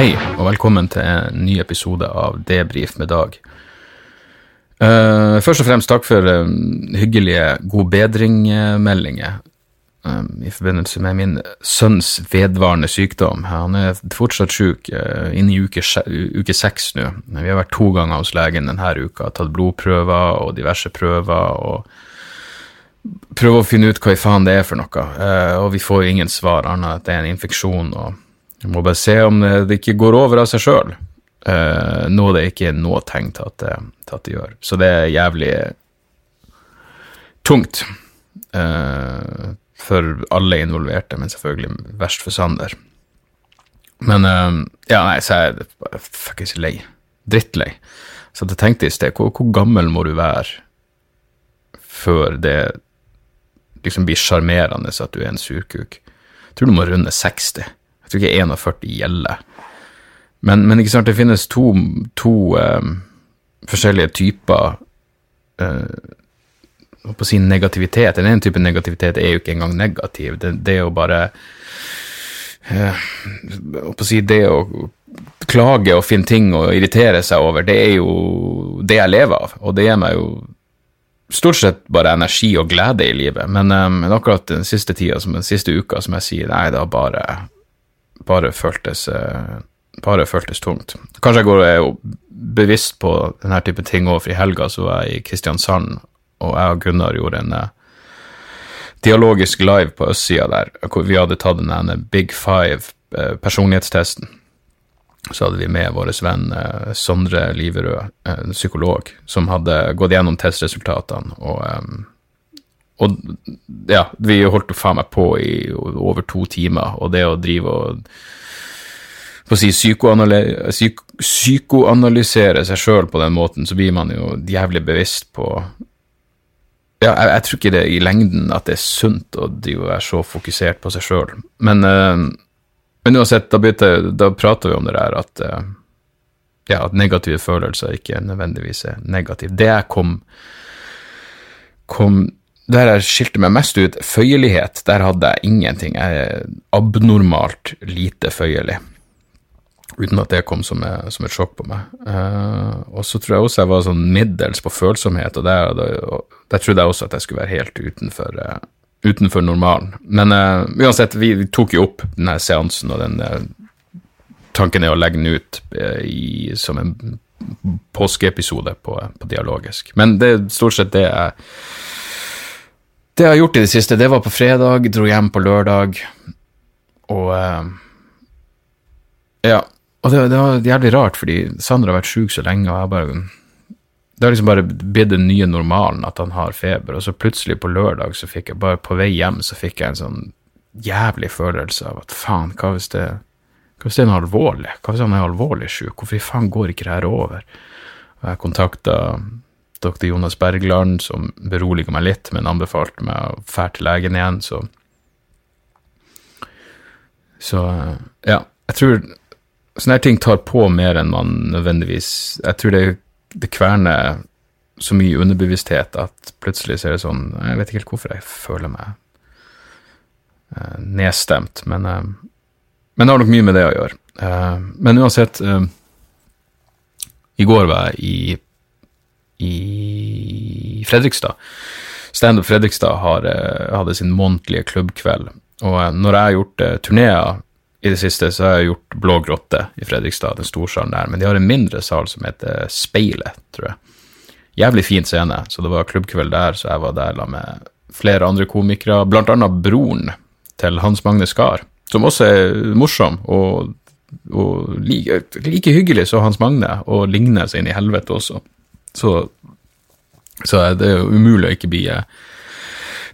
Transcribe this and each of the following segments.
Hei, og velkommen til en ny episode av Debrif med Dag. Uh, først og fremst takk for uh, hyggelige god bedring-meldinger uh, i forbindelse med min sønns vedvarende sykdom. Han er fortsatt syk, inne i uke, uke seks nå. Vi har vært to ganger hos legen denne uka, tatt blodprøver og diverse prøver. og Prøver å finne ut hva i faen det er for noe, og vi får ingen svar annet enn at det er en infeksjon. og jeg må bare se om det ikke går over av seg sjøl. Uh, noe det ikke er noe tegn til at, at det gjør. Så det er jævlig tungt uh, for alle involverte, men selvfølgelig verst for Sander. Men uh, ja, nei, så er jeg fuckings lei. Drittlei. Så jeg tenkte i sted, hvor, hvor gammel må du være før det liksom blir sjarmerende at du er en surkuk? Jeg tror du må runde 60. Jeg tror ikke 41 gjelder. Men, men, ikke sant, det finnes to, to um, forskjellige typer uh, på si negativitet. Den ene typen negativitet er jo ikke engang negativ. Det, det er jo bare uh, å si Det å klage og finne ting og irritere seg over, det er jo det jeg lever av. Og det gir meg jo stort sett bare energi og glede i livet. Men, um, akkurat den siste tida, som den siste uka, som jeg sier, nei, det har bare, bare føltes uh, bare føltes tungt. Kanskje jeg går bevisst på denne type ting òg, for i helga så var jeg i Kristiansand, og jeg og Gunnar gjorde en uh, dialogisk live på østsida der, hvor vi hadde tatt den Big Five uh, personlighetstesten. Så hadde vi med vår venn Sondre Liverød, psykolog, som hadde gått gjennom testresultatene, og um, og ja, vi holdt faen meg på i over to timer, og det å drive og på å si, psyk psykoanalysere seg sjøl på den måten, så blir man jo jævlig bevisst på ja, jeg, jeg, tror ikke det i lengden at det er sunt å drive og være så fokusert på seg sjøl. Men, uh, men, uansett, da, begynte, da prater vi om det der at, uh, ja, at negative følelser ikke nødvendigvis er negative. Det jeg kom, kom Der jeg skilte meg mest ut, føyelighet, der hadde jeg ingenting. Jeg er abnormalt lite føyelig uten at det kom som, som et sjokk på meg. Uh, og så tror jeg også jeg var sånn middels på følsomhet, og der, der, der trodde jeg også at jeg skulle være helt utenfor, uh, utenfor normalen. Men uh, uansett, vi, vi, tok jo opp denne seansen, og den tanken er å legge den ut i, som en påskeepisode på, på Dialogisk. Men det er stort sett det jeg det jeg har gjort i det siste, det var på fredag, dro hjem på lørdag, og ja, og det, det, var jævlig rart, fordi Sander har vært sjuk så lenge, og jeg bare Det har liksom bare blitt den nye normalen at han har feber, og så plutselig på lørdag, så fikk jeg bare på vei hjem, så fikk jeg en sånn jævlig følelse av at faen, hva hvis det hva hvis det er noe alvorlig? Hva hvis han er alvorlig sjuk? Hvorfor faen går ikke det her over? Og jeg kontakta dr. Jonas Bergland, som beroliga meg litt, men anbefalte meg å fære til legen igjen, så Så, ja. Jeg tror sånne ting tar på mer enn man nødvendigvis Jeg tror det, det kverner så mye underbevissthet at plutselig så er det sånn Jeg vet ikke helt hvorfor jeg føler meg eh, nedstemt, men, eh, men det har nok mye med det å gjøre. Eh, men uansett I går var jeg i, i Fredrikstad. Standup Fredrikstad har, eh, hadde sin månedlige klubbkveld. Og eh, når jeg har gjort turneer i det siste så har jeg gjort Blå grotte i Fredrikstad, den storsalen der, men de har en mindre sal som heter Speilet, tror jeg. Jævlig fin scene, så det var klubbkveld der, så jeg var der la med flere andre komikere, blant annet broren til Hans Magne Skar, som også er morsom og, og like, like, hyggelig som Hans Magne, og ligner seg inn i helvete også. Så, så det er jo umulig å ikke bli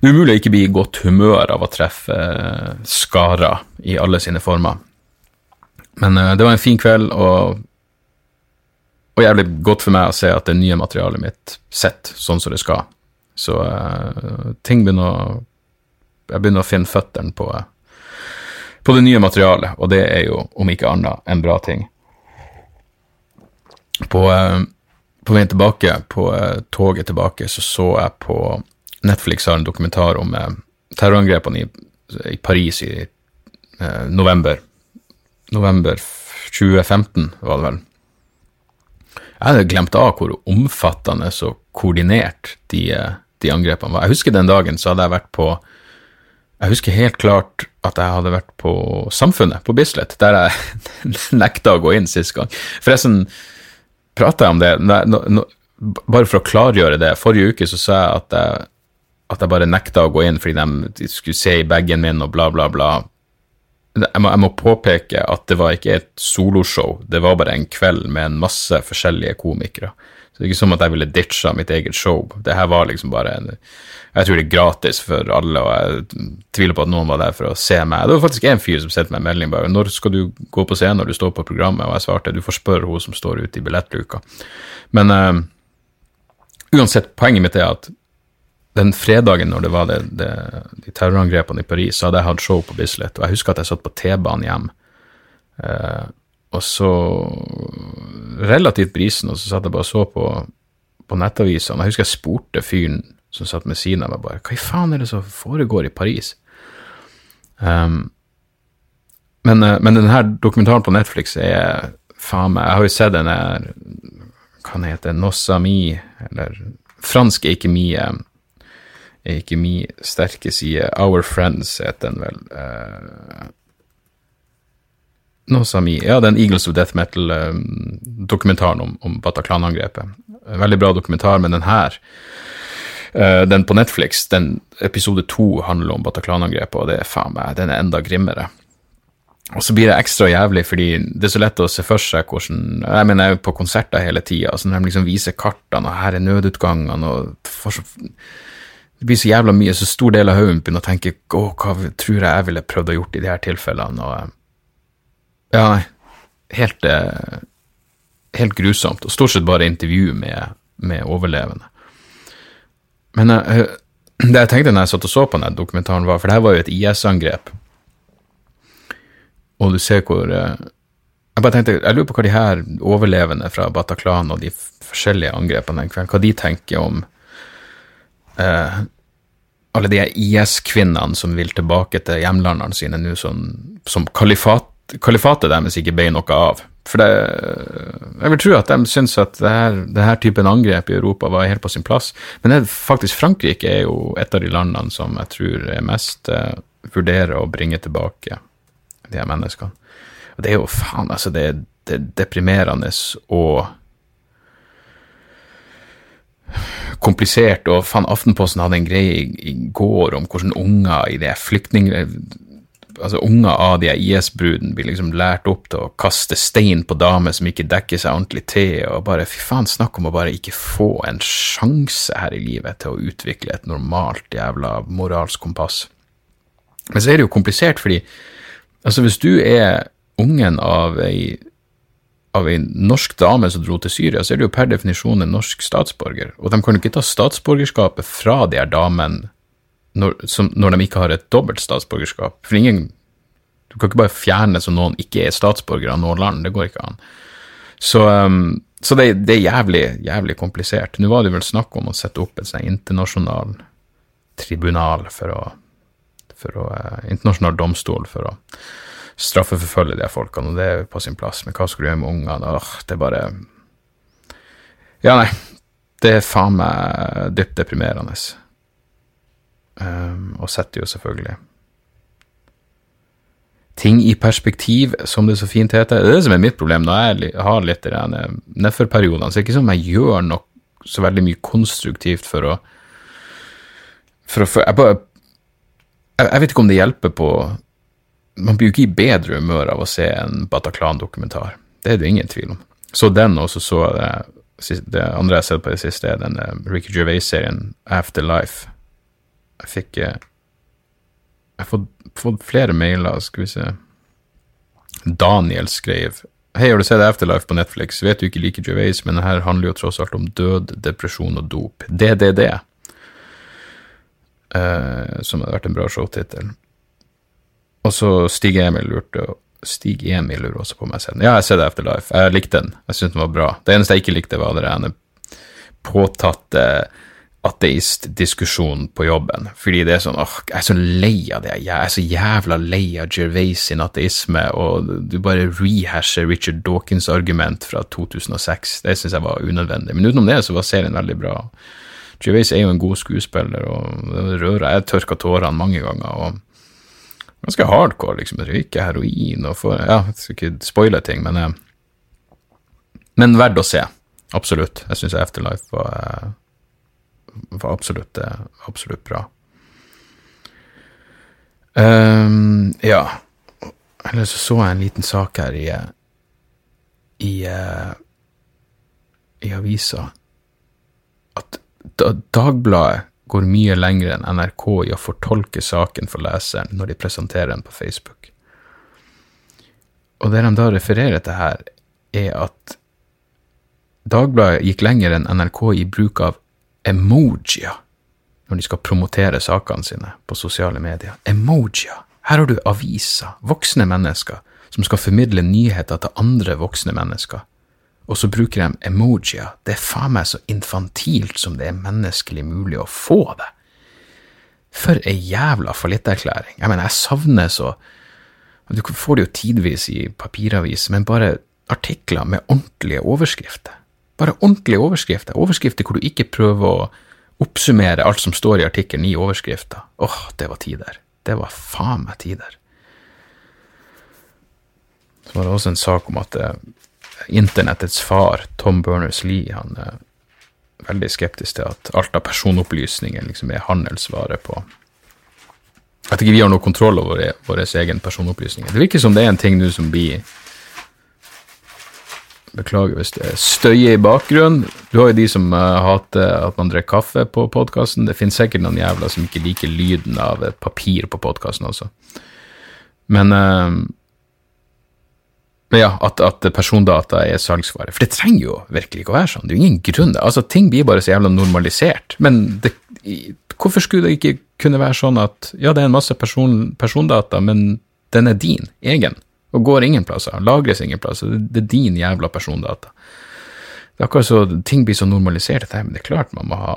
det er umulig å ikke bli i godt humør av å treffe eh, skarer i alle sine former. Men uh, det var en fin kveld, og, og jævlig godt for meg å se at det nye materialet mitt sitter sånn som det skal. Så ting begynner å Jeg begynner å finne føttene på, på det nye materialet, og det er jo, om ikke annet, en bra ting. På, på veien tilbake, på toget tilbake, så så jeg på Netflix har en dokumentar om eh, terrorangrepene i, i, Paris i eh, november. November 2015, var det vel. Jeg hadde glemt av hvor omfattende og koordinert de, de angrepene var. Jeg husker den dagen så hadde jeg vært på Jeg husker helt klart at jeg hadde vært på Samfunnet på Bislett, der jeg nekta å gå inn sist gang. Forresten, prata jeg om det Nei, no, Bare for å klargjøre det. Forrige uke så sa jeg at jeg, at jeg bare nekta å gå inn fordi de, de skulle se i bagen min og bla, bla, bla jeg må, jeg må, påpeke at det var ikke et soloshow, det var bare en kveld med en masse forskjellige komikere. Så det er ikke som at jeg ville ditcha mitt eget show. Det her var liksom bare en Jeg tror det er gratis for alle, og jeg tviler på at noen var der for å se meg. Det var faktisk en fyr som sendte meg en melding bare 'Når skal du gå på scenen når du står på programmet?' Og jeg svarte 'Du får spørre hun som står ute i billettluka'. Men uh, uansett, poenget mitt er at den fredagen når det var det, det, de terrorangrepene i Paris, så hadde jeg hatt show på Bislett, og jeg husker at jeg satt på T-banen hjem. Eh, og så relativt brisen, og så satt jeg bare og så på, på nettavisene. Jeg husker jeg spurte fyren som satt med siden av meg, bare hva i faen er det som foregår i Paris? Um, men, eh, men denne dokumentaren på Netflix er faen meg Jeg har jo sett den der Hva den Nossa Mi? eller Fransk er ikke mye er ikke min sterke side. Our Friends heter den vel. Uh, noe som i, ja, den Eagles of Death Metal-dokumentaren um, om, om Bataclan-angrepet. Veldig bra dokumentar, men den her, uh, den på Netflix, den episode to handler om Bataclan-angrepet, og det er faen meg, den er enda grimmere. Og så blir det ekstra jævlig, fordi det er så lett å se for seg hvordan Jeg mener, jeg er på konserter hele tida, så når de liksom viser kartene, og her er nødutgangene, og for det blir så jævla mye, så stor del av hodet begynner å tenke å, hva tror jeg jeg ville prøvd å gjort i de her tilfellene, og eh, Ja. Helt, eh, helt grusomt. Og stort sett bare intervju med, med overlevende. Men uh, det jeg tenkte når jeg satt og så på den dokumentaren, var For det her var jo et IS-angrep. Og du ser hvor Jeg bare tenkte, jeg lurer på hva de her overlevende fra Bataclan og de forskjellige angrepene den kvelden, hva de tenker om uh, alle de IS-kvinnene som vil tilbake til hjemlandene sine nå som, som kalifat, kalifatet deres ikke ble noe av. For det, jeg vil tro at de syns at det her, det her, typen angrep i Europa var helt på sin plass. Men det, faktisk Frankrike er jo et av de landene som jeg tror er mest uh, vurderer å bringe tilbake de her menneskene. Og det er jo faen, altså, det, det er deprimerende og komplisert, og faen, Aftenposten hadde en greie i, går om hvordan unger i det flyktning... Altså unger av de IS-brudene blir liksom lært opp til å kaste stein på damer som ikke dekker seg ordentlig til, og bare fy faen, snakk om å bare ikke få en sjanse her i livet til å utvikle et normalt jævla moralsk kompass. Men så er det jo komplisert, fordi altså hvis du er ungen av ei av ei norsk dame som dro til Syria, så er det jo per definisjon en norsk statsborger. Og de kan jo ikke ta statsborgerskapet fra de her damene når, når, de ikke har et dobbelt statsborgerskap. For ingen Du kan ikke bare fjerne som noen ikke er statsborger av noe land. Det går ikke an. Så, um, så det, det, er jævlig, jævlig komplisert. Nå var det vel snakk om å sette opp et internasjonalt internasjonal tribunal for å, for å uh, Internasjonal domstol for å straffeforfølge de folkene, og det er på sin plass. Men hva skal du gjøre med ungene? Åh, det er bare Ja, nei. Det er faen meg dypt deprimerende. Um, og setter jo selvfølgelig ting i perspektiv, som det så fint heter. Det er det som er mitt problem når jeg har litt nedførperiodene. Så det er ikke som jeg gjør noe så veldig mye konstruktivt for å for å, jeg, jeg, jeg, vet ikke om det hjelper på man blir jo ikke i bedre humør av å se en Bataclan-dokumentar. Det er det ingen tvil om. Så den, og så så det, det andre jeg har sett på det siste, er den uh, Ricky Gervais-serien Afterlife. Jeg fikk uh, Jeg har fått, fått, flere mailer, skal vi se Daniel skrev Hei, har du sett Afterlife på Netflix? Vet du ikke like Gervais, men her handler jo tross alt om død, depresjon og dop. DDD. Uh, som hadde vært en bra showtittel. Og så Stig Emil lurte Stig Emil lurer også på meg selv. Ja, jeg har sett Afterlife. Jeg likte den. Jeg syntes den var bra. Det eneste jeg ikke likte, var det påtatte ateistdiskusjonen på jobben. Fordi det er sånn åh, jeg er så lei av det. Jeg er så jævla lei av Gervais sin ateisme, og du bare rehasher Richard Dawkins' argument fra 2006. Det syns jeg var unødvendig. Men utenom det så var serien veldig bra. Gervais er jo en god skuespiller, og det rører Jeg tørka tårene mange ganger. og Ganske hardcore, liksom. Røyke heroin og få Ja, jeg skal ikke spoile ting, men eh, Men verdt å se. Absolutt. Jeg syns Afterlife var eh, var absolutt, eh, absolutt bra. Um, ja. Eller så så jeg en liten sak her i i, i avisa at Dagbladet går mye lenger enn NRK i å fortolke saken for leseren når de presenterer den på Facebook. Og det de da refererer til her, er at Dagbladet gikk lenger enn NRK i bruk av emojier når de skal promotere sakene sine på sosiale medier. Emojier. Her har du aviser, voksne mennesker, som skal formidle nyheter til andre voksne mennesker. Og så bruker de emojier. Det er faen meg så infantilt som det er menneskelig mulig å få det. For ei jævla fallitterklæring. Jeg mener, jeg savner så Du får det jo tidvis i papiravis, men bare artikler med ordentlige overskrifter. Bare ordentlige overskrifter. Overskrifter hvor du ikke prøver å oppsummere alt som står i artikkelen i overskrifta. Åh, oh, det var tider. Det var faen meg tider. Så var det også en sak om at uh, internettets far, Tom Berners-Lee, han er veldig skeptisk til at alt av personopplysninger liksom er handelsvare på At ikke vi har noe kontroll over våre egen personopplysninger. Det virker som det er en ting nå som blir Beklager hvis det støyer i bakgrunnen. Du har jo de som uh, hater at man drikker kaffe på podkasten. Det finnes sikkert noen jævler som ikke liker lyden av papir på podkasten også. Men uh, ja, at, at, persondata er salgsvare. For det trenger jo virkelig ikke å være sånn. Det er jo ingen grunn. Altså, Ting blir bare så jævla normalisert. Men det, hvorfor skulle det ikke kunne være sånn at ja, det er en masse person, persondata, men den er din, egen? og går ingen plasser, lagres ingen plasser. Det er din jævla persondata. Det er akkurat så ting blir så normalisert, men det er klart man må ha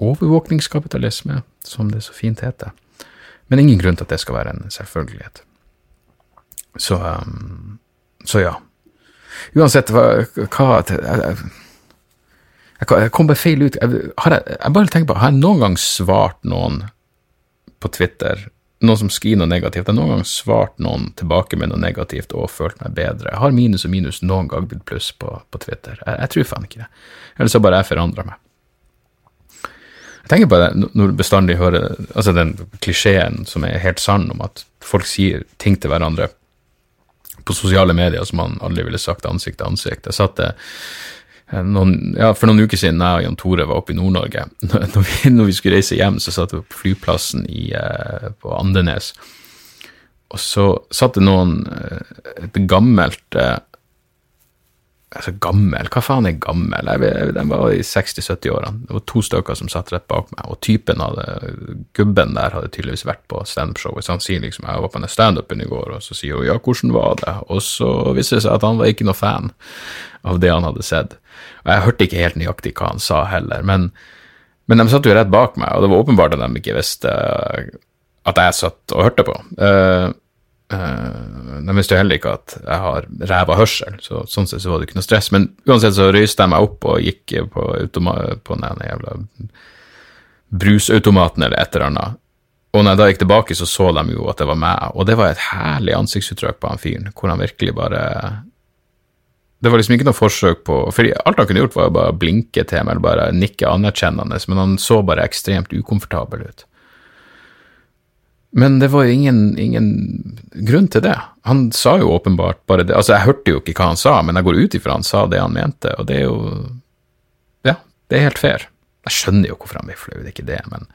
overvåkningskapitalisme, som det så fint heter. Men ingen grunn til at det skal være en selvfølgelighet. Så, um, så ja. Uansett hva, hva jeg, jeg, kom bare feil ut. Jeg, jeg, jeg bare tenker på, har jeg noen gang svart noen på Twitter noen som skriver noe negativt. Jeg har noen gang svart noen tilbake med noe negativt og følt meg bedre. Jeg har minus og minus noen gang blitt pluss på, på Twitter. Jeg, jeg, tror faen ikke det. Eller så bare jeg forandrer meg. Jeg tenker på det når du bestandig hører altså den klisjeen som er helt sann om at folk sier ting til hverandre på sosiale medier som han aldri ville sagt ansikt til ansikt. Jeg satt det, noen, ja, for noen uker siden jeg og Jan Tore var oppe i Nord-Norge, når, når, vi skulle reise hjem, så satt vi på flyplassen i, eh, på Andenes. Og så satt det noen eh, Et gammelt Altså, gammel, hva faen er gammel? Jeg, den var i 60-70-årene. Det var to stykker som satt rett bak meg, og typen hadde Gubben der hadde tydeligvis vært på standup-showet, så han sier liksom Jeg var på den standupen i går, og så sier hun ja, hvordan var det? Og så viste det seg at han var ikke noe fan av det han hadde sett. Og jeg hørte ikke helt nøyaktig hva han sa heller, men, men de satt jo rett bak meg, og det var åpenbart at de ikke visste at jeg satt og hørte på. Uh, uh, de visste jo heller ikke at jeg har ræva hørsel, så sånn sett så var det ikke noe stress. Men uansett så røyste jeg meg opp og gikk på, på den jævla brusautomaten eller et eller annet. Og når jeg da gikk tilbake, så så de jo at det var meg, og det var et herlig ansiktsuttrykk på han fyren, hvor han virkelig bare det var liksom ikke noe forsøk på For alt han kunne gjort, var jo bare blinke til meg eller bare nikke anerkjennende, men han så bare ekstremt ukomfortabel ut. Men det var jo ingen, ingen, grunn til det. Han sa jo åpenbart bare det. Altså, jeg hørte jo ikke hva han sa, men jeg går ut ifra han sa det han mente, og det er jo Ja, det er helt fair. Jeg skjønner jo hvorfor han blir flau, det er ikke det, men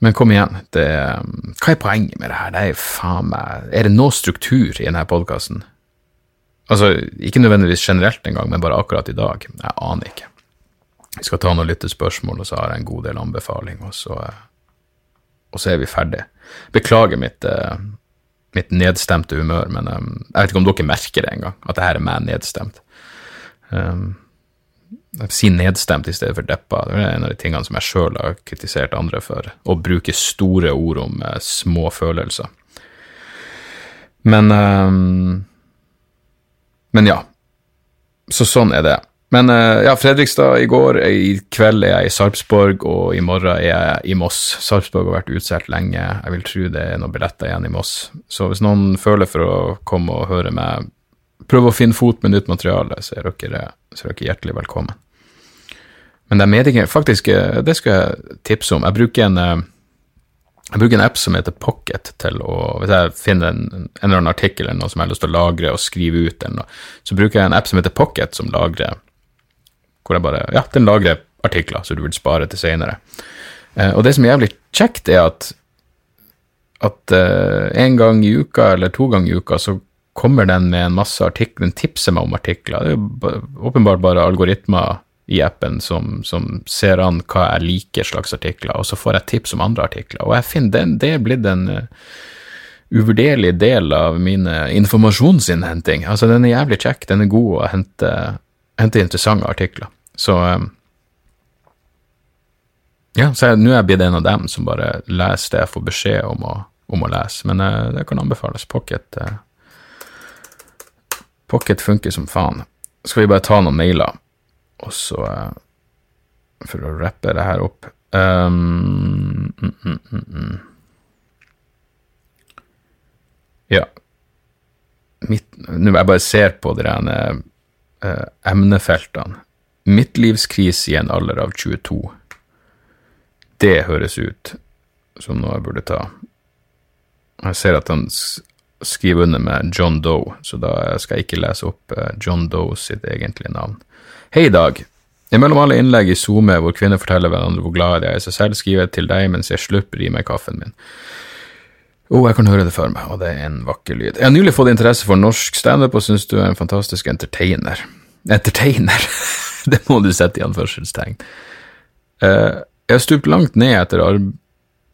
men kom igjen, det, hva er poenget med det her? Det er faen meg Er det noe struktur i denne podkasten? Altså, ikke nødvendigvis generelt engang, men bare akkurat i dag. Jeg aner ikke. Vi skal ta noen lyttespørsmål, og så har jeg en god del anbefaling, og så, og så er vi ferdig. Beklager mitt, eh, mitt nedstemte humør, men um, jeg vet ikke om dere merker det engang, at det her er meg nedstemt. Um, Si nedstemt i stedet for deppa. Det er en av de tingene som jeg sjøl har kritisert andre for. Å bruke store ord om eh, små følelser. Men um, Men ja. Så sånn er det. Men uh, ja, Fredrikstad i går, i kveld er jeg i Sarpsborg, og i morgen er jeg i Moss. Sarpsborg har vært utsolgt lenge, jeg vil tro det er noen billetter igjen i Moss. Så hvis noen føler for å komme og høre meg prøve å finne fot med nytt materiale, så er dere, så er dere hjertelig velkommen. Men det er medieger, faktisk, eh, det skal jeg tipse om. Jeg bruker en jeg bruker en app som heter Pocket til å Hvis jeg finner en, en eller annen artikkel eller noe som jeg har lyst til å lagre og skrive ut, eller noe, så bruker jeg en app som heter Pocket, som lagrer hvor jeg bare Ja, den lagrer artikler så du vil spare til seinere. Eh, og det som er jævlig kjekt, er at at eh, en gang i uka eller to ganger i uka så kommer den med en masse artikler, den tipser meg om artikler. Det er jo åpenbart bare algoritmer i appen som, som, ser an hva jeg liker slags artikler, og så får jeg tips om andre artikler. Og jeg finner den, det er blitt en uh, uvurderlig del av min informasjonsinnhenting. Altså, den er jævlig kjekk, den er god å hente, hente interessante artikler. Så um, ja, så nå er jeg blitt en av dem som bare leser det jeg får beskjed om å, om å lese. Men uh, det kan anbefales. Pocket, uh, Pocket funker som faen. Skal vi bare ta noen mailer? Og så uh, For å rappe det her opp um, mm, mm, mm. Ja. Mitt, nå jeg bare ser på de uh, emnefeltene. Midtlivskrise i en alder av 22. Det høres ut som noe jeg burde ta. Jeg ser at han skriver under med John Doe, så da skal jeg ikke lese opp uh, John Doe sitt egentlige navn. Hei, Dag. Imellom alle innlegg i SoMe hvor kvinner forteller hverandre hvor glad de er i seg selv, skriver jeg til deg mens jeg slurper i meg kaffen min. Å, oh, jeg kan høre det for meg, og det er en vakker lyd. Jeg har nylig fått interesse for norsk standup og syns du er en fantastisk entertainer. Entertainer? det må du sette i anførselstegn. Uh, jeg har stupt langt ned etter arbeid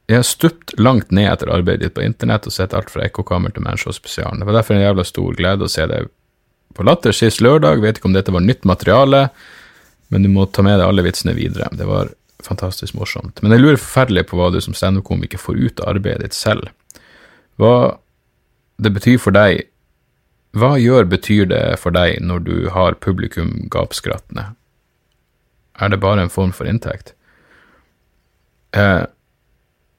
jeg har stupt langt ned etter arbeidet ditt på internett og sett alt fra ekkokammer til Manshow spesialen. Det var derfor en jævla stor glede å se deg på Latter sist lørdag. Vet ikke om dette var nytt materiale, men du må ta med deg alle vitsene videre. Det var fantastisk morsomt. Men jeg lurer forferdelig på hva du som standup-komiker får ut av arbeidet ditt selv. Hva det betyr for deg Hva gjør betyr det for deg når du har publikum gapskrattende? Er det bare en form for inntekt? Eh,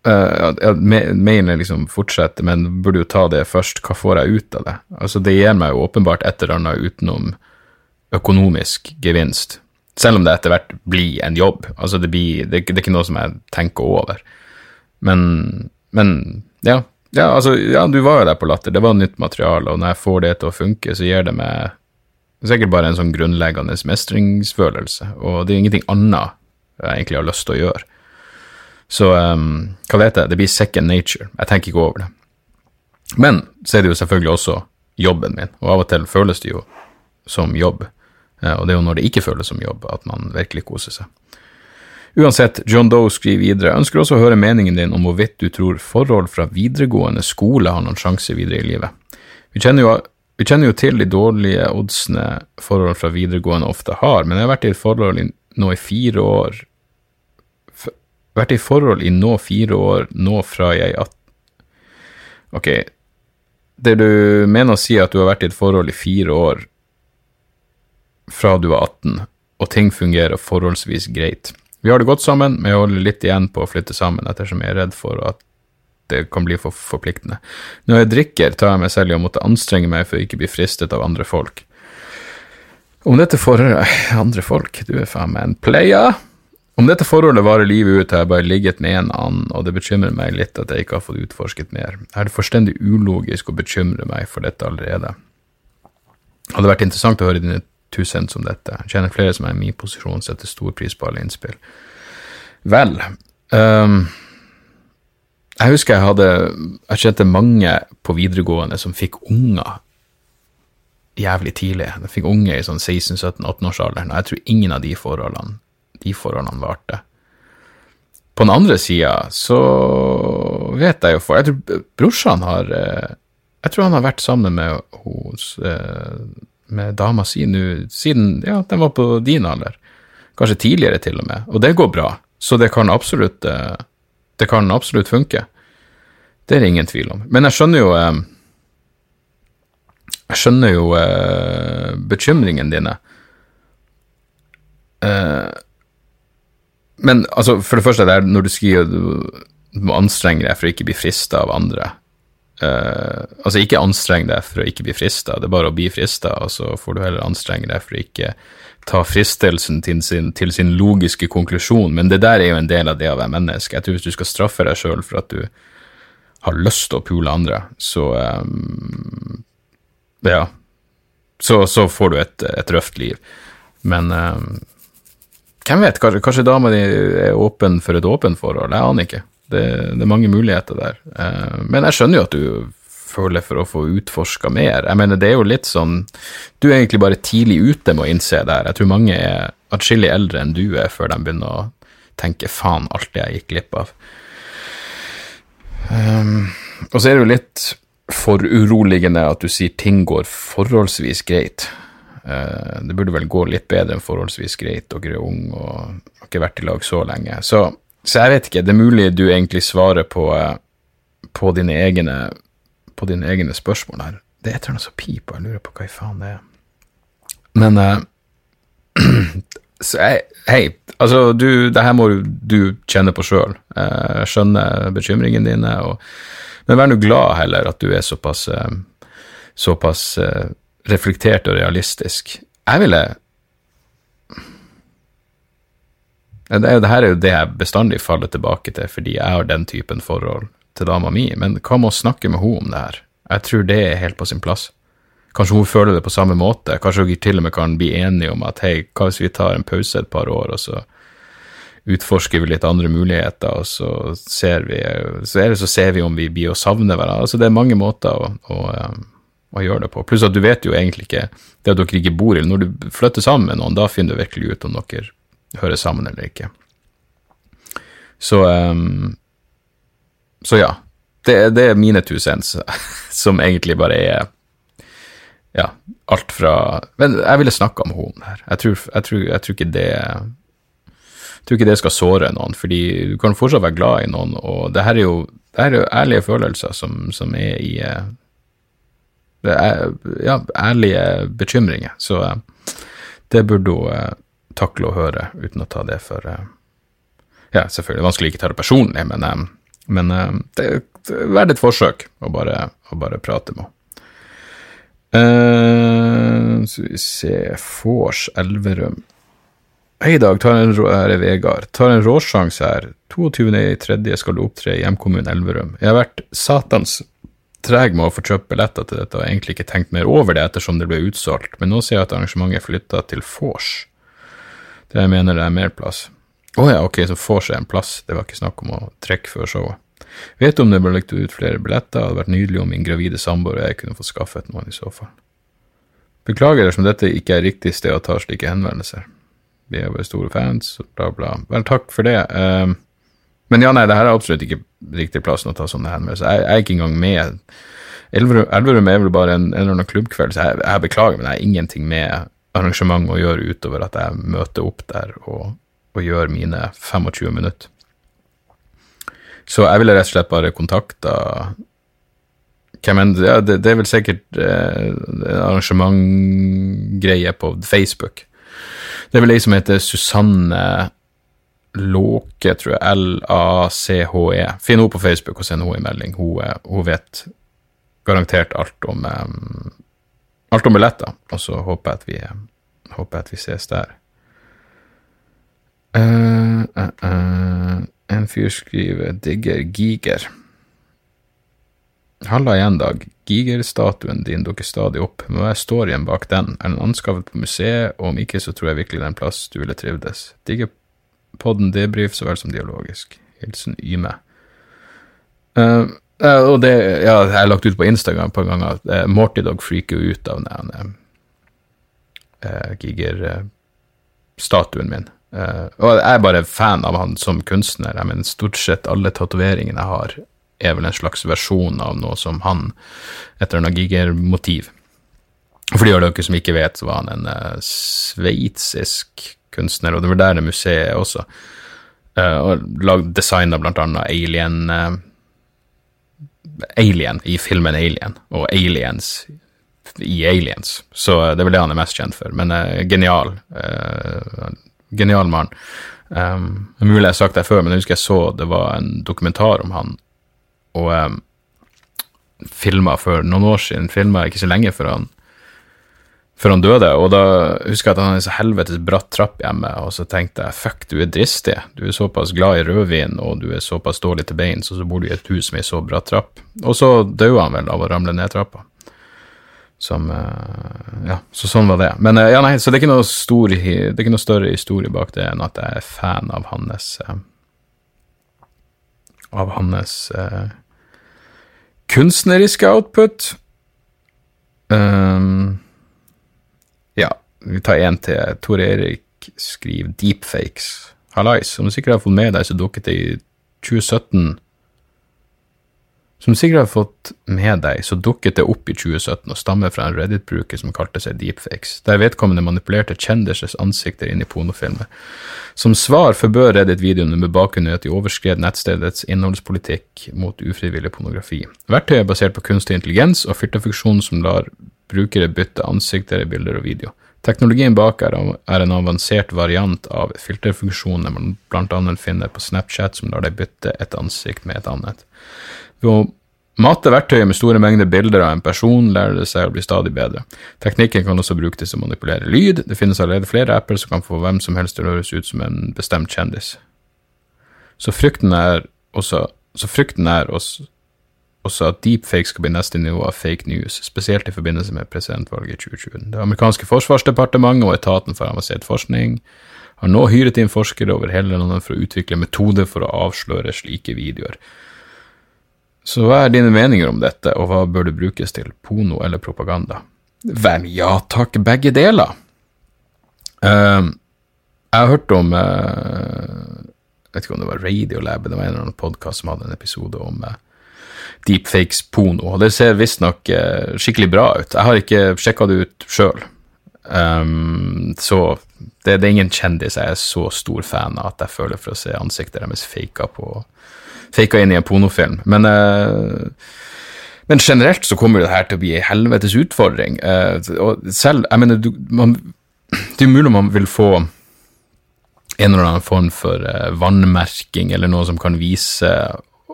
Uh, Mailen liksom fortsetter, men burde jo ta det først. Hva får jeg ut av det? Altså, det gir meg jo åpenbart et eller annet utenom økonomisk gevinst. Selv om det etter hvert blir en jobb. Altså, det, blir, det, det er ikke noe som jeg tenker over. Men, men ja. Ja. altså, ja, du var jo der på Latter. Det var nytt materiale, og når jeg får det til å funke, så gir det meg sikkert bare en sånn grunnleggende mestringsfølelse. Og det er ingenting annet jeg egentlig har lyst til å gjøre. Så um, hva vet jeg, det blir second nature. Jeg tenker ikke over det. Men så er det jo selvfølgelig også jobben min, og av og til føles det jo som jobb. Eh, og det er jo når det ikke føles som jobb, at man virkelig koser seg. Uansett, John Doe skriver videre, ønsker også å høre meningen din om hvorvidt du tror forhold fra videregående skole har noen sjanse videre i livet. Vi kjenner, jo, vi kjenner jo til de dårlige oddsene forhold fra videregående ofte har, men jeg har vært i et forhold nå i fire år vært i forhold i nå fire år, nå fra jeg 18 Ok, det du mener å si at du har vært i et forhold i fire år fra du var 18, og ting fungerer forholdsvis greit. Vi har det godt sammen, men jeg holder litt igjen på å flytte sammen ettersom jeg er redd for at det kan bli for forpliktende. Når jeg drikker, tar jeg meg selv i å måtte anstrenge meg for å ikke bli fristet av andre folk. Om dette forholdet Andre folk? Du er faen meg en player. Om dette forholdet varer livet ut, har jeg bare ligget med en annen, og det bekymrer meg litt at jeg ikke har fått utforsket mer. Er det forstendig ulogisk å bekymre meg for dette allerede? Hadde vært interessant å høre dine two som dette. Jeg kjenner flere som er i min posisjon, setter stor pris på alle innspill. Vel um, Jeg husker jeg hadde Jeg kjente mange på videregående som fikk unger jævlig tidlig. De fikk unge i sånn 16-17-18-årsalderen, og jeg tror ingen av de forholdene de forholdene varte. På den andre sida så vet jeg jo for Jeg tror brorsan har eh, Jeg tror han har vært sammen med hos, eh, med dama si nå siden ja, den var på din alder. Kanskje tidligere, til og med. Og det går bra. Så det kan absolutt, eh, det kan absolutt funke. Det er det ingen tvil om. Men jeg skjønner jo eh, Jeg skjønner jo eh, bekymringene dine. Men altså, for det første, det er når du skriver du må anstrenge deg for å ikke bli frista av andre. Uh, altså, ikke anstreng deg for å ikke bli frista, det er bare å bli frista, og så får du heller anstrenge deg for å ikke ta fristelsen til sin, til sin, logiske konklusjon, men det der er jo en del av det å være menneske. Jeg tror hvis du skal straffe deg sjøl for at du har lyst til å pule andre, så um, Ja. Så, så, får du et, et røft liv. Men um, hvem vet, kanskje, kanskje dama di er åpen for et åpent forhold, jeg aner ikke. Det, det, er mange muligheter der. Uh, men jeg skjønner jo at du føler for å få utforska mer. Jeg mener, det er jo litt sånn Du er egentlig bare tidlig ute med å innse det her. Jeg tror mange er atskillig eldre enn du er før de begynner å tenke faen, alt det jeg gikk glipp av. Um, og så er det jo litt foruroligende at du sier ting går forholdsvis greit. Uh, det burde vel gå litt bedre enn forholdsvis greit, dere er unge og har ikke vært i lag så lenge. Så, så, jeg vet ikke, det er mulig du egentlig svarer på, uh, på dine egne på dine egne spørsmål her. Det er et eller annet som piper, jeg lurer på hva i faen det er. Men uh, så jeg, Hei, altså, du, det her må du kjenne på sjøl. Jeg uh, skjønner bekymringene dine, og, men vær nå glad heller at du er såpass, såpass reflektert og realistisk. Jeg ville det, det her er jo det jeg bestandig faller tilbake til, fordi jeg har den typen forhold til dama mi, men hva med å snakke med henne om det her? Jeg tror det er helt på sin plass. Kanskje hun føler det på samme måte, kanskje hun til og med kan bli enige om at hei, hva hvis vi tar en pause et par år, og så utforsker vi litt andre muligheter, og så ser vi, så, det, så ser vi om vi blir å savne hverandre. Altså, det er mange måter å, å, um, å, gjøre det på. Pluss at du vet jo egentlig ikke det at dere ikke bor i Når du flytter sammen med noen, da finner du virkelig ut om dere hører sammen eller ikke. Så um, så ja. Det, det, er mine two cents, som egentlig bare er ja, alt fra Men jeg ville snakka med henne her. Jeg tror, jeg, tror, jeg tror, ikke det jeg tror ikke det skal såre noen, fordi du kan fortsatt være glad i noen, og det her er jo, her er jo ærlige følelser som, som er i det er, Ja, ærlige bekymringer. Så det burde hun eh, takle å høre, uten å ta det for Ja, selvfølgelig vanskelig ikke ta det personlig, men men uh, det, er verdt et forsøk å bare, å bare prate med henne. Uh, så vi ser Fors Elverum. Hei, Dag. Tar en, her er Vegard. Tar en råsjanse her. 22.3. skal du opptre i hjemkommunen Elverum. Jeg har vært satans treg med å få kjøpt billetter til dette og egentlig ikke tenkt mer over det ettersom det ble utsolgt, men nå ser jeg at arrangementet er flytta til Fors. Det jeg mener det er mer plass. Å oh ja, ok, så får seg en plass, det var ikke snakk om å trekke før showet. Vet om det ble lagt ut flere billetter, hadde vært nydelig om min gravide samboer og jeg kunne få skaffet noen i så fall. Beklager dersom dette ikke er riktig sted å ta slike henvendelser. Vi er bare store fans, bla, bla. Vel, takk for det. Uh, men ja, nei, det her er absolutt ikke riktig plassen å ta sånne henvendelser. Jeg, jeg er ikke engang med. Elverum er vel bare en, en eller annen klubbkveld, så jeg, jeg beklager, men jeg har ingenting med arrangement å gjøre utover at jeg møter opp der og og gjør mine 25 minutter. Så jeg ville rett og slett bare kontakta hvem enn ja, det, det, er vel sikkert eh, arrangementgreie på Facebook. Det er vel ei som heter Susanne Låke, tror jeg. L-A-C-H-E. Finn henne på Facebook og send henne en melding. Hun, eh, hun, vet garantert alt om um, alt om billetter. Og så håper jeg at vi, håper jeg at vi ses der. Uh, uh, uh. En fyr skriver 'digger Giger'. Halla igjen, Dag. Giger-statuen din dukker stadig opp, men hva er storyen bak den? Er den anskaffet på museet, og om ikke, så tror jeg virkelig det er en plass du ville trivdes. Digger podden debrief så vel som dialogisk. Hilsen Yme. Uh, uh, og det ja, jeg har lagt ut på Instagram et par ganger. Uh, Morty Dog freaker ut av den uh, Giger-statuen min. Og jeg er bare fan av han som kunstner. Jeg mener, Stort sett alle tatoveringene jeg har, er vel en slags versjon av noe som han, etter en Giger-motiv. For de av dere som ikke vet, så var han en uh, sveitsisk kunstner, og det var der det museet også. Og lagd blant annet Alien Alien i filmen Alien, og Aliens i Aliens. Så det er vel det han er mest kjent for. Men uh, genial. genial mann. Um, mulig jeg har sagt det før, men jeg husker jeg så det var en dokumentar om han, og um, filma for noen år siden, filma ikke så lenge før han før han døde, og da husker jeg at han hadde så helvetes bratt trapp hjemme, og så tenkte jeg fuck, du er dristig, du er såpass glad i rødvin, og du er såpass dårlig til beins, og så bor du i et hus med ei så bratt trapp. Og så døde han vel av å ramle ned trappa. Som eh, Ja, så sånn var det. Men eh, ja, nei, så det er ikke noe, stor, det er ikke noe større historie bak det enn at jeg er fan av hans eh, Av hans kunstneriske output. Um, vi tar én til. Tor Erik skriver 'deepfakes'. Hallais. Som du sikkert har fått med deg, så dukket det i 2017 Som du sikkert har fått med deg, så dukket det opp i 2017 og stammer fra en Reddit-bruker som kalte seg deepfakes, der vedkommende manipulerte kjendisers ansikter inn i pornofilmer. Som svar forbød Reddit-videoene med bakgrunn i at de overskred nettstedets innholdspolitikk mot ufrivillig pornografi. Verktøyet er basert på kunstig intelligens og filterfunksjonen som lar brukere bytte ansikter i bilder og video. Teknologien bak er, en avansert variant av filterfunksjoner man bl.a. finner på Snapchat, som lar deg bytte et ansikt med et annet. Ved å mate verktøyet med store mengder bilder av en person, lærer det seg å bli stadig bedre. Teknikken kan også brukes til å manipulere lyd. Det finnes allerede flere apper som kan få hvem som helst til å høres ut som en bestemt kjendis. Så frykten er også, så frykten er også også at deepfake skal bli neste nivå av fake news, spesielt i forbindelse med presidentvalget i 2020. Det amerikanske forsvarsdepartementet og etaten for avansert forskning har nå hyret inn forskere over hele landet for å utvikle metoder for å avsløre slike videoer. Så hva er dine meninger om dette, og hva bør det brukes til, porno eller propaganda? Vel, ja takk, begge deler. Uh, jeg har hørt om uh, Jeg vet ikke om det var Radiolab, det var en eller annen podkast som hadde en episode om uh, deepfakes-porno. Det ser visstnok uh, skikkelig bra ut. Jeg har ikke sjekka det ut sjøl. Um, så det, det, er ingen kjendis jeg er så stor fan av at jeg føler for å se ansiktet deres faka, på, faka inn i en pornofilm. Men, uh, men generelt så kommer det her til å bli ei helvetes utfordring. Uh, og selv, jeg mener, du, man, det er mulig man vil få en eller annen form for uh, vannmerking eller noe som kan vise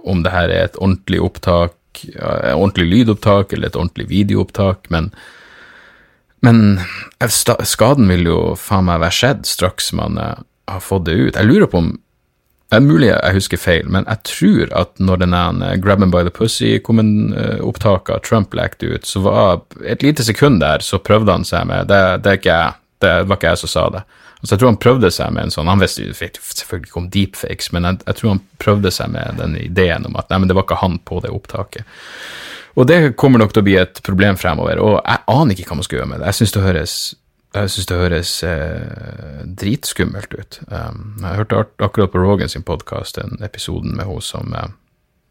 om det her er et ordentlig opptak, et ordentlig lydopptak eller et ordentlig videoopptak, men, men skaden vil jo faen meg være skjedd straks man uh, har fått det ut. Jeg lurer på om det er mulig jeg husker feil, men jeg tror at når den uh, Grab him by the pussy-opptaket av Trump lekte ut, så var et lite sekund der, så prøvde han seg med Det, det, ikke jeg, det var ikke jeg som sa det. Så jeg tror han prøvde seg med en sånn Han visste selvfølgelig ikke om deepfakes, men jeg, jeg, tror han prøvde seg med den ideen om at nei, men det var ikke han på det opptaket. Og det kommer nok til å bli et problem fremover, og jeg aner ikke hva man skal gjøre med det. Jeg syns det høres synes det høres eh, dritskummelt ut. Um, jeg hørte akkurat på Rogan sin podkast en episoden med henne som, eh,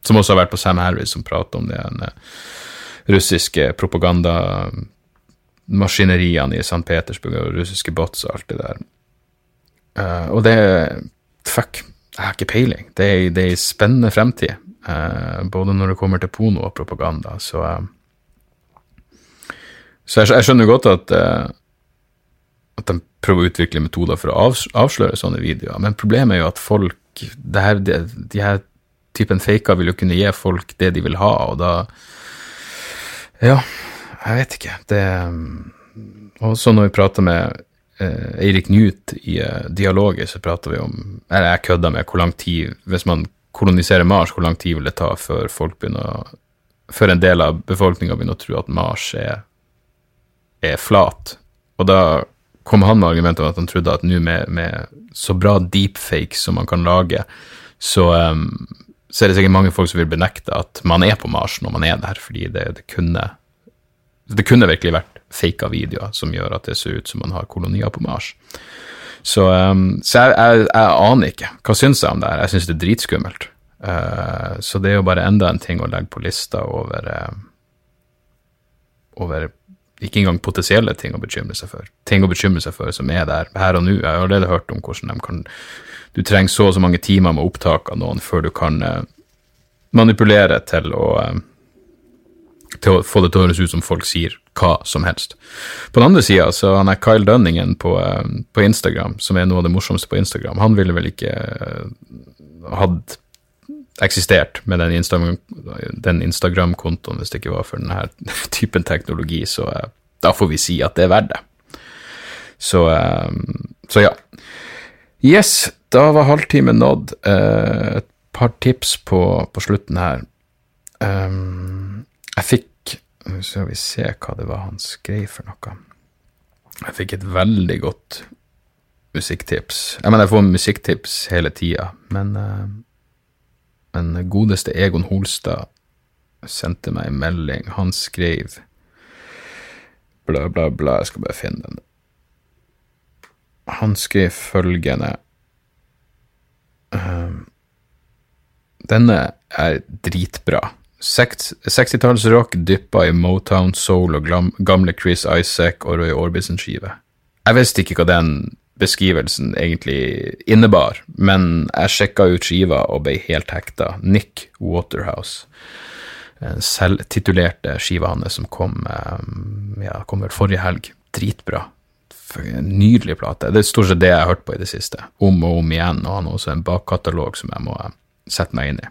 som også har vært på Sam Harris, som prater om det en, eh, russiske propagandamaskineriene i St. Petersburg og russiske bots og alt det der. Uh, og det Fuck, jeg har ikke peiling. Det er, det en spennende fremtid, uh, både når det kommer til porno og propaganda. Så, uh, så jeg, jeg, skjønner godt at, at de prøver å utvikle metoder for å avsløre sånne videoer, men problemet er jo at folk det her, de, de her typen faker vil jo kunne gi folk det de vil ha, og da Ja, jeg vet ikke. Det Og så når vi prater med eh, Eirik Knut i eh, dialoger, så prater vi om Eller jeg kødda med hvor lang tid Hvis man koloniserer Mars, hvor lang tid vil det ta før folk begynner før en del av befolkninga begynner å tro at Mars er, er flat. Og da kom han med argumentet om at han trodde at nå med, med, så bra deepfakes som man kan lage, så, um, så, er det sikkert mange folk som vil benekte at man er på Mars når man er der, fordi det, det kunne det kunne virkelig vært faka videoer som gjør at det ser ut som man har kolonier på Mars. Så, um, så jeg, jeg, jeg, aner ikke. Hva syns jeg om det her? Jeg syns det er dritskummelt. Uh, så det er jo bare enda en ting å legge på lista over uh, over ikke engang potensielle ting å bekymre seg for. Ting å bekymre seg for som er der her og nå. Jeg har allerede hørt om hvordan de kan Du trenger så og så mange timer med opptak av noen før du kan uh, manipulere til å uh, til å få det til å høres ut som folk sier hva som helst. På den andre sida så han er Kyle Dunningen på, uh, på, Instagram, som er noe av det morsomste på Instagram, han ville vel ikke hatt eksistert med den, Instagram, den Instagram-kontoen hvis det ikke var for denne typen teknologi, så uh, da får vi si at det er verdt det. Så, så ja. Yes, da var halvtimen nådd. Et par tips på, på slutten her. Jeg fikk Så skal vi se hva det var han skrev for noe. Jeg fikk et veldig godt musikktips. Jeg mener, jeg får musikktips hele tida, men men godeste Egon Holstad sendte meg en melding. Han skrev bla, bla, bla. Jeg skal bare finne den. Han skrev følgende uh, Denne er dritbra. 60-tallsrock dyppa i Motown, soul og gamle Chris Isaac og Roy Orbison-skive. Jeg visste ikke hva den beskrivelsen egentlig innebar, men jeg sjekka ut skiva og ble helt hekta. Nick Waterhouse. Selvtitulerte skiva hans som kom, eh, ja, kom vel forrige helg. Dritbra. Nydelig plate. Det er stort sett det jeg har hørt på i det siste. Om og om igjen. Og han har også en bakkatalog som jeg må sette meg inn i.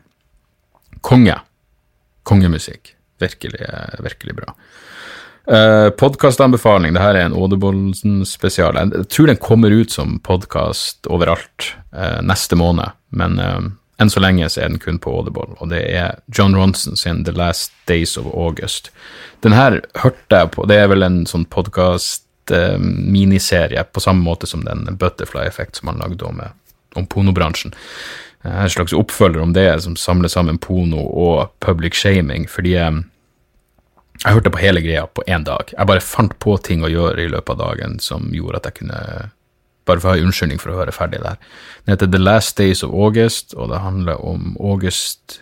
Konge. Kongemusikk. Virkelig, virkelig bra. Uh, eh, Podkastanbefaling. Dette er en Audible-spesial. Jeg tror den kommer ut som podkast overalt uh, neste måned, men uh, enn så lenge så er den kun på Audible, og det er John Ronson sin The Last Days of August. Den her hørte jeg på, det er vel en sånn podkast-miniserie, på samme måte som den Butterfly Effect som han lagde om, om pornobransjen. En slags oppfølger om det, som samler sammen porno og public shaming, fordi um, jeg hørte på hele greia på én dag. Jeg bare fant på ting å gjøre i løpet av dagen som gjorde at jeg kunne bare få ha en unnskyldning for å høre ferdig der. Den heter The Last Days of August, og det handler om August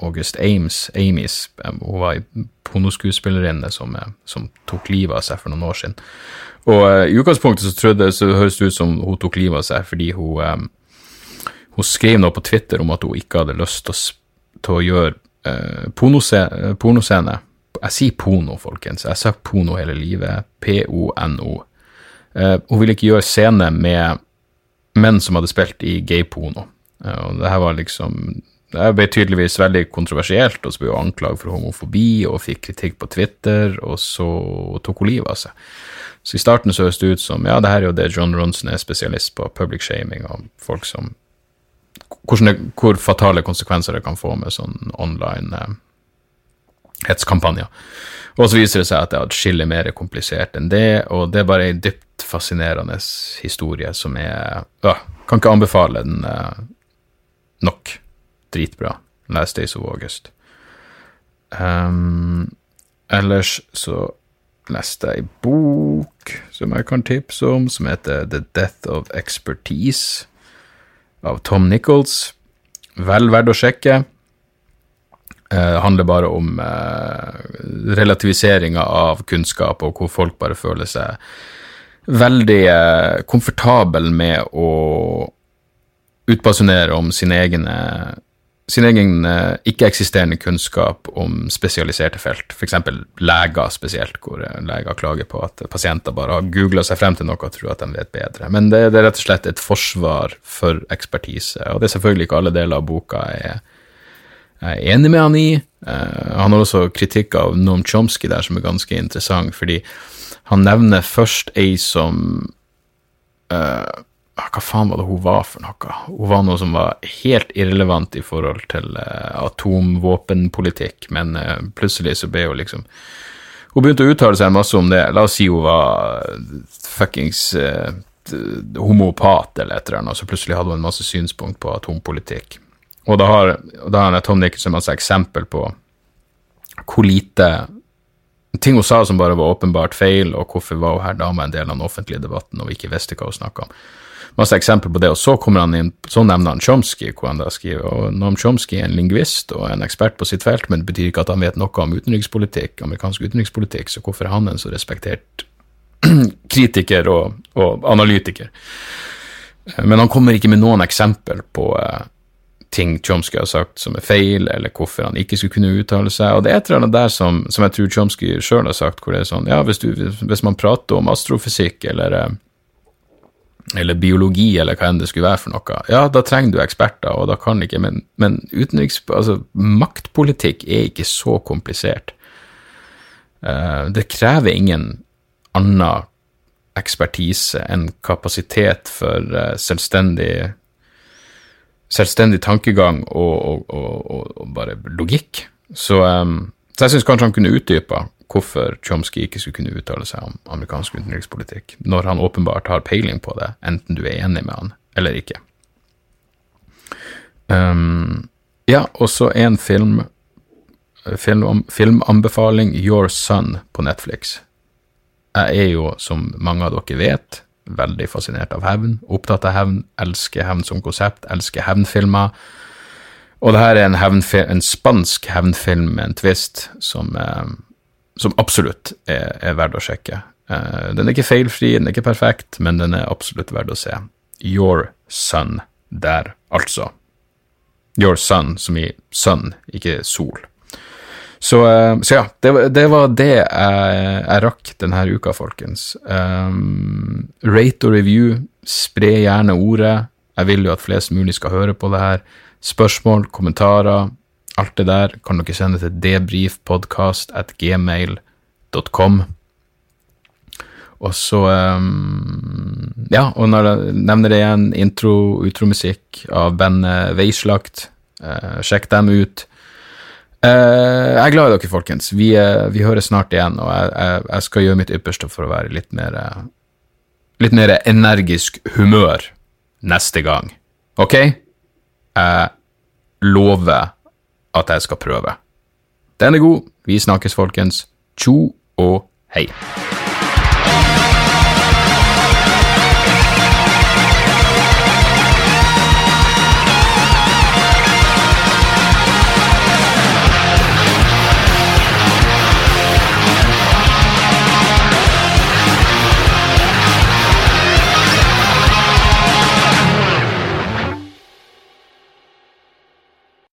August Ames, Amis. Hun var ei pornoskuespillerinne som, som, tok livet av seg for noen år siden. Og uh, I utgangspunktet så så høres det ut som hun tok livet av seg fordi hun, um, hun skrev noe på Twitter om at hun ikke hadde lyst til å, til å gjøre uh, pornoscene jeg sier porno, folkens. Jeg har sagt porno hele livet. P-o-n-o. Eh, hun ville ikke gjøre scene med menn som hadde spilt i gay-porno. Eh, det her var liksom Det ble tydeligvis veldig kontroversielt, og så ble hun anklaget for homofobi og fikk kritikk på Twitter, og så tok hun livet av seg. Så i starten så høres det ut som ja, det her er jo det John Ronson er spesialist på, public shaming og folk som det, Hvor fatale konsekvenser det kan få med sånn online eh, hetskampanjer. Og så viser det seg at det er atskillig mer komplisert enn det, og det er bare en dypt fascinerende historie som er øh, Kan ikke anbefale den eh, nok. Dritbra. Last Days of August. Um, ellers så leste jeg ei bok som jeg kan tipse om, som heter The Death of Expertise av Tom Nichols. Vel verdt å sjekke. Det handler bare om uh, relativiseringa av kunnskap, og hvor folk bare føler seg veldig komfortabel komfortable med å utbasunere om sine egen, sin egen ikke-eksisterende kunnskap om spesialiserte felt, f.eks. leger spesielt, hvor leger klager på at pasienter bare har googla seg frem til noe og tror at de vet bedre. Men det, er rett og slett et forsvar for ekspertise, og det er selvfølgelig ikke alle deler av boka er jeg er enig med han i. Uh, han har også kritikk av Noam Chomsky der som er ganske interessant, fordi han nevner først ei som uh, Hva faen var det hun var for noe? Hun var noe som var helt irrelevant i forhold til uh, atomvåpenpolitikk, men plutselig så ble hun liksom Hun begynte å uttale seg masse om det. La oss si hun var fuckings homopat eller et eller annet, og så plutselig hadde hun en masse synspunkt på atompolitikk. Og da har, da har Tom Nicholson masse eksempel på hvor lite ting hun sa som bare var åpenbart feil, og hvorfor var hun her dama en del av den offentlige debatten og vi ikke visste hva hun snakka om. Masse eksempler på det, og så kommer han inn, så nevner han Chomsky, hvor han da skriver og Noam Chomsky er en lingvist og en ekspert på sitt felt, men det betyr ikke at han vet noe om utenrikspolitikk, amerikansk utenrikspolitikk, så hvorfor er han en så respektert kritiker og, og analytiker? Men han kommer ikke med noen eksempel på uh, ting Chomsky har sagt som er feil, eller hvorfor han ikke skulle kunne uttale seg. Og det er et eller annet der som, som jeg tror Chomsky sjøl har sagt, hvor det er sånn Ja, hvis, du, hvis man prater om astrofysikk eller uh, eller biologi, eller hva enn det skulle være for noe, ja, da trenger du eksperter, og da kan ikke Men, men utenriks... Altså, maktpolitikk er ikke så komplisert. Uh, det krever ingen annen ekspertise enn kapasitet for uh, selvstendig selvstendig tankegang og, og, og, og bare logikk. Så, um, så jeg syns kanskje han kunne utdypa hvorfor Chomsky ikke skulle kunne uttale seg om amerikansk utenrikspolitikk, når han åpenbart har peiling på det, enten du er enig med han eller ikke. Um, ja, og så en film, film, filmanbefaling, Your Son, på Netflix. Jeg er jo, som mange av dere vet, veldig fascinert av hevn, opptatt av hevn, elsker hevn som konsept, elsker hevnfilmer. Og det her er en, en spansk hevnfilm med en twist som eh, som absolutt er, er verdt å sjekke. Uh, den er ikke feilfri, den er ikke perfekt, men den er absolutt verdt å se. Your Sun der, altså. Your Sun, som i sun, ikke sol. Så, uh, så ja, det, det, var det jeg, jeg rakk denne uka, folkens. Um, rate og review, spre gjerne ordet. Jeg vil jo at flest mulig skal høre på det her. Spørsmål, kommentarer, Alt det der kan dere sende til debrifpodkast.gmail.com. Og så um, Ja, og når jeg nevner det igjen, intro, utromusikk av bandet Veislagt. Uh, sjekk dem ut. Uh, jeg er glad i dere, folkens. Vi, uh, vi høres snart igjen, og jeg, jeg, jeg, skal gjøre mitt ypperste for å være litt mer Litt mer energisk humør neste gang. OK? Jeg lover at jeg skal prøve. Den er god. Vi snakkes, folkens. Tjo og hei.